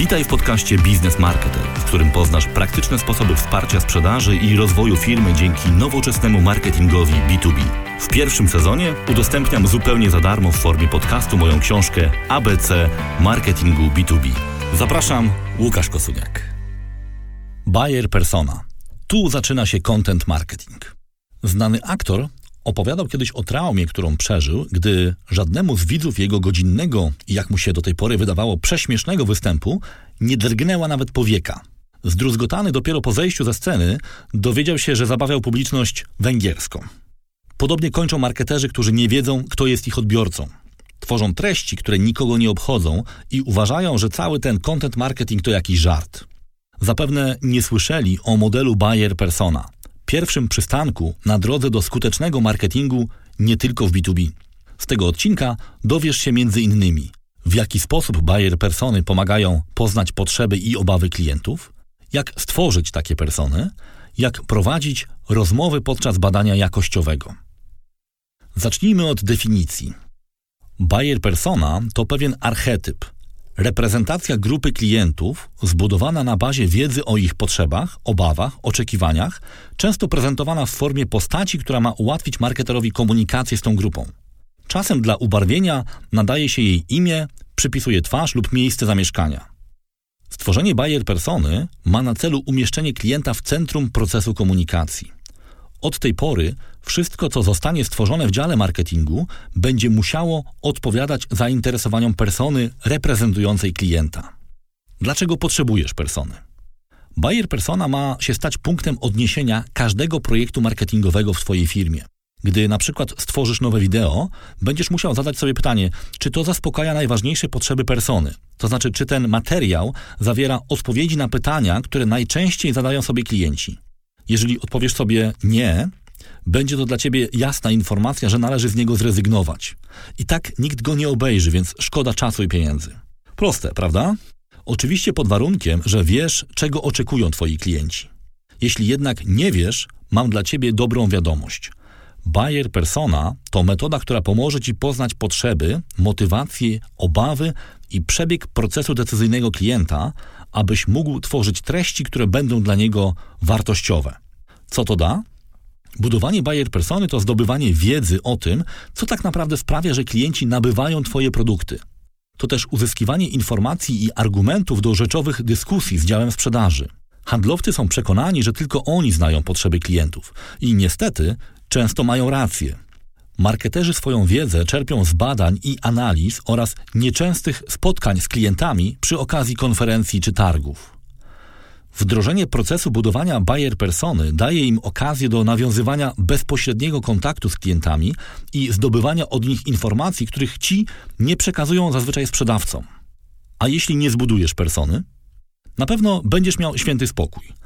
Witaj w podcaście Biznes Marketer, w którym poznasz praktyczne sposoby wsparcia sprzedaży i rozwoju firmy dzięki nowoczesnemu marketingowi B2B. W pierwszym sezonie udostępniam zupełnie za darmo w formie podcastu moją książkę ABC Marketingu B2B. Zapraszam, Łukasz Kosuniak. Buyer Persona. Tu zaczyna się content marketing. Znany aktor opowiadał kiedyś o traumie, którą przeżył, gdy żadnemu z widzów jego godzinnego jak mu się do tej pory wydawało prześmiesznego występu nie drgnęła nawet powieka. Zdruzgotany dopiero po zejściu ze sceny dowiedział się, że zabawiał publiczność węgierską. Podobnie kończą marketerzy, którzy nie wiedzą, kto jest ich odbiorcą. Tworzą treści, które nikogo nie obchodzą i uważają, że cały ten content marketing to jakiś żart. Zapewne nie słyszeli o modelu buyer persona – pierwszym przystanku na drodze do skutecznego marketingu nie tylko w B2B. Z tego odcinka dowiesz się między innymi, w jaki sposób buyer persony pomagają poznać potrzeby i obawy klientów, jak stworzyć takie persony, jak prowadzić rozmowy podczas badania jakościowego. Zacznijmy od definicji. Buyer persona to pewien archetyp – Reprezentacja grupy klientów, zbudowana na bazie wiedzy o ich potrzebach, obawach, oczekiwaniach, często prezentowana w formie postaci, która ma ułatwić marketerowi komunikację z tą grupą. Czasem dla ubarwienia nadaje się jej imię, przypisuje twarz lub miejsce zamieszkania. Stworzenie buyer persony ma na celu umieszczenie klienta w centrum procesu komunikacji. Od tej pory wszystko, co zostanie stworzone w dziale marketingu, będzie musiało odpowiadać zainteresowaniom persony reprezentującej klienta. Dlaczego potrzebujesz persony? Buyer persona ma się stać punktem odniesienia każdego projektu marketingowego w Twojej firmie. Gdy na przykład stworzysz nowe wideo, będziesz musiał zadać sobie pytanie, czy to zaspokaja najważniejsze potrzeby persony. To znaczy, czy ten materiał zawiera odpowiedzi na pytania, które najczęściej zadają sobie klienci. Jeżeli odpowiesz sobie nie, będzie to dla ciebie jasna informacja, że należy z niego zrezygnować. I tak nikt go nie obejrzy, więc szkoda czasu i pieniędzy. Proste, prawda? Oczywiście pod warunkiem, że wiesz, czego oczekują twoi klienci. Jeśli jednak nie wiesz, mam dla ciebie dobrą wiadomość. Buyer persona to metoda, która pomoże ci poznać potrzeby, motywacje, obawy i przebieg procesu decyzyjnego klienta, abyś mógł tworzyć treści, które będą dla niego wartościowe. Co to da? Budowanie buyer persony to zdobywanie wiedzy o tym, co tak naprawdę sprawia, że klienci nabywają Twoje produkty. To też uzyskiwanie informacji i argumentów do rzeczowych dyskusji z działem sprzedaży. Handlowcy są przekonani, że tylko oni znają potrzeby klientów i niestety często mają rację. Marketerzy swoją wiedzę czerpią z badań i analiz oraz nieczęstych spotkań z klientami przy okazji konferencji czy targów. Wdrożenie procesu budowania buyer persony daje im okazję do nawiązywania bezpośredniego kontaktu z klientami i zdobywania od nich informacji, których ci nie przekazują zazwyczaj sprzedawcom. A jeśli nie zbudujesz persony? Na pewno będziesz miał święty spokój.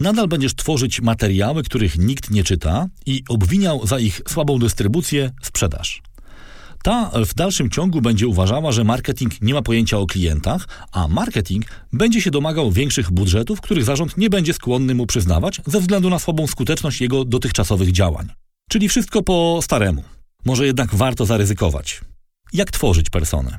Nadal będziesz tworzyć materiały, których nikt nie czyta i obwiniał za ich słabą dystrybucję sprzedaż. Ta w dalszym ciągu będzie uważała, że marketing nie ma pojęcia o klientach, a marketing będzie się domagał większych budżetów, których zarząd nie będzie skłonny mu przyznawać ze względu na słabą skuteczność jego dotychczasowych działań. Czyli wszystko po staremu. Może jednak warto zaryzykować. Jak tworzyć personę?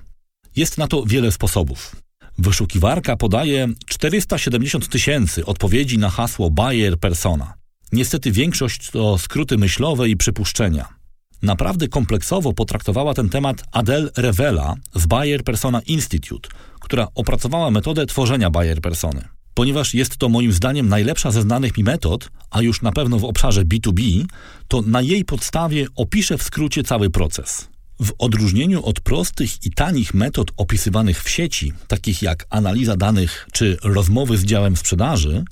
Jest na to wiele sposobów. Wyszukiwarka podaje 470 tysięcy odpowiedzi na hasło buyer persona. Niestety większość to skróty myślowe i przypuszczenia. Naprawdę kompleksowo potraktowała ten temat Adele Revela z Bayer Persona Institute, która opracowała metodę tworzenia Bayer Persony. Ponieważ jest to moim zdaniem najlepsza ze znanych mi metod, a już na pewno w obszarze B2B, to na jej podstawie opiszę w skrócie cały proces. W odróżnieniu od prostych i tanich metod opisywanych w sieci, takich jak analiza danych czy rozmowy z działem sprzedaży,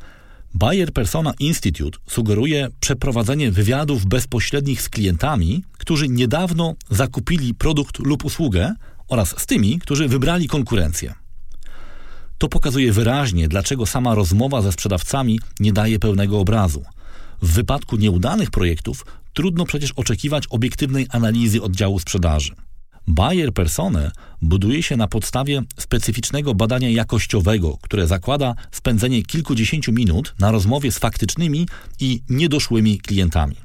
Bayer Persona Institute sugeruje przeprowadzenie wywiadów bezpośrednich z klientami, którzy niedawno zakupili produkt lub usługę oraz z tymi, którzy wybrali konkurencję. To pokazuje wyraźnie, dlaczego sama rozmowa ze sprzedawcami nie daje pełnego obrazu. W wypadku nieudanych projektów trudno przecież oczekiwać obiektywnej analizy oddziału sprzedaży. Bayer Persone buduje się na podstawie specyficznego badania jakościowego, które zakłada spędzenie kilkudziesięciu minut na rozmowie z faktycznymi i niedoszłymi klientami.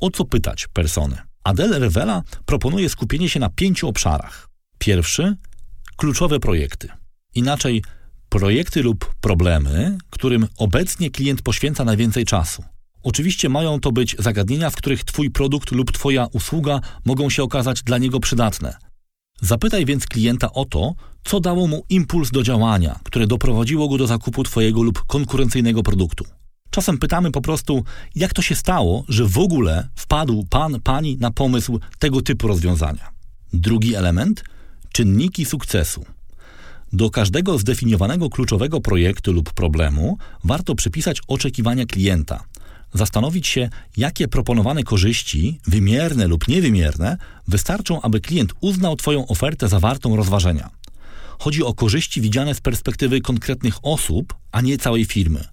O co pytać persony? Adele Revela proponuje skupienie się na pięciu obszarach. Pierwszy kluczowe projekty. Inaczej Projekty lub problemy, którym obecnie klient poświęca najwięcej czasu. Oczywiście mają to być zagadnienia, w których Twój produkt lub Twoja usługa mogą się okazać dla niego przydatne. Zapytaj więc klienta o to, co dało mu impuls do działania, które doprowadziło go do zakupu Twojego lub konkurencyjnego produktu. Czasem pytamy po prostu, jak to się stało, że w ogóle wpadł pan, pani na pomysł tego typu rozwiązania. Drugi element czynniki sukcesu. Do każdego zdefiniowanego kluczowego projektu lub problemu warto przypisać oczekiwania klienta. Zastanowić się, jakie proponowane korzyści, wymierne lub niewymierne, wystarczą, aby klient uznał Twoją ofertę za wartą rozważenia. Chodzi o korzyści widziane z perspektywy konkretnych osób, a nie całej firmy.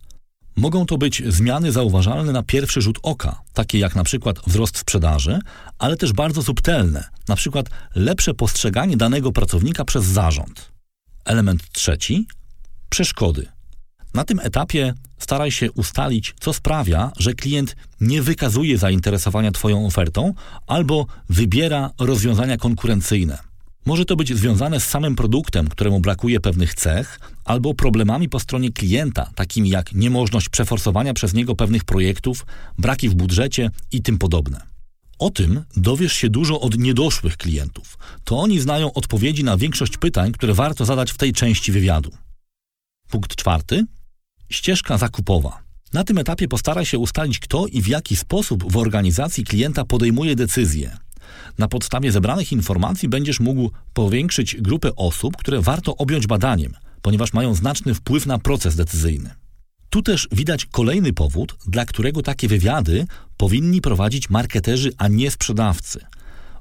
Mogą to być zmiany zauważalne na pierwszy rzut oka, takie jak na przykład wzrost sprzedaży, ale też bardzo subtelne, na przykład lepsze postrzeganie danego pracownika przez zarząd. Element trzeci przeszkody. Na tym etapie staraj się ustalić, co sprawia, że klient nie wykazuje zainteresowania Twoją ofertą albo wybiera rozwiązania konkurencyjne. Może to być związane z samym produktem, któremu brakuje pewnych cech, albo problemami po stronie klienta, takimi jak niemożność przeforsowania przez niego pewnych projektów, braki w budżecie i tym podobne. O tym dowiesz się dużo od niedoszłych klientów. To oni znają odpowiedzi na większość pytań, które warto zadać w tej części wywiadu. Punkt czwarty. Ścieżka zakupowa. Na tym etapie postaraj się ustalić, kto i w jaki sposób w organizacji klienta podejmuje decyzje, na podstawie zebranych informacji będziesz mógł powiększyć grupę osób, które warto objąć badaniem, ponieważ mają znaczny wpływ na proces decyzyjny. Tu też widać kolejny powód, dla którego takie wywiady powinni prowadzić marketerzy, a nie sprzedawcy.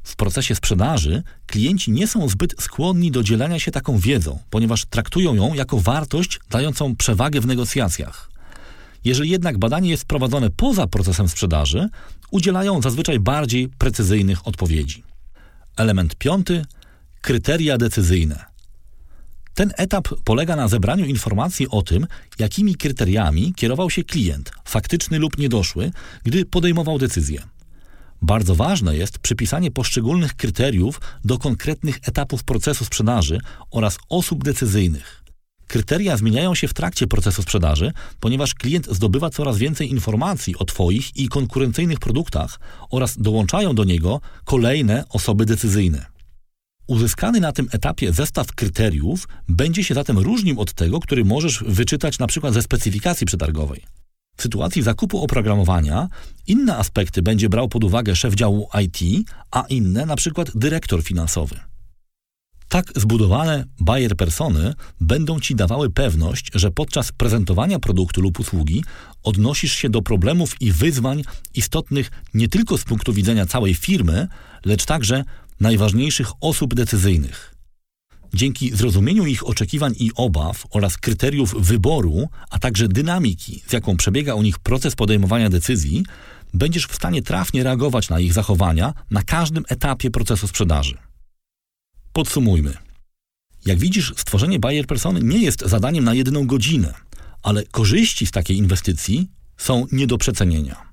W procesie sprzedaży klienci nie są zbyt skłonni do dzielenia się taką wiedzą, ponieważ traktują ją jako wartość dającą przewagę w negocjacjach. Jeżeli jednak badanie jest prowadzone poza procesem sprzedaży, udzielają zazwyczaj bardziej precyzyjnych odpowiedzi. Element piąty kryteria decyzyjne. Ten etap polega na zebraniu informacji o tym, jakimi kryteriami kierował się klient, faktyczny lub niedoszły, gdy podejmował decyzję. Bardzo ważne jest przypisanie poszczególnych kryteriów do konkretnych etapów procesu sprzedaży oraz osób decyzyjnych. Kryteria zmieniają się w trakcie procesu sprzedaży, ponieważ klient zdobywa coraz więcej informacji o Twoich i konkurencyjnych produktach oraz dołączają do niego kolejne osoby decyzyjne. Uzyskany na tym etapie zestaw kryteriów będzie się zatem różnił od tego, który możesz wyczytać np. ze specyfikacji przetargowej. W sytuacji zakupu oprogramowania inne aspekty będzie brał pod uwagę szef działu IT, a inne np. dyrektor finansowy. Tak zbudowane buyer persony będą Ci dawały pewność, że podczas prezentowania produktu lub usługi odnosisz się do problemów i wyzwań istotnych nie tylko z punktu widzenia całej firmy, lecz także najważniejszych osób decyzyjnych. Dzięki zrozumieniu ich oczekiwań i obaw oraz kryteriów wyboru, a także dynamiki, z jaką przebiega u nich proces podejmowania decyzji, będziesz w stanie trafnie reagować na ich zachowania na każdym etapie procesu sprzedaży. Podsumujmy. Jak widzisz, stworzenie buyer persony nie jest zadaniem na jedną godzinę, ale korzyści z takiej inwestycji są nie do przecenienia.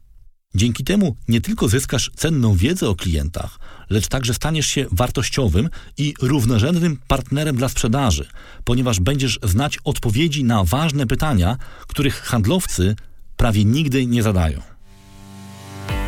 Dzięki temu nie tylko zyskasz cenną wiedzę o klientach, lecz także staniesz się wartościowym i równorzędnym partnerem dla sprzedaży, ponieważ będziesz znać odpowiedzi na ważne pytania, których handlowcy prawie nigdy nie zadają.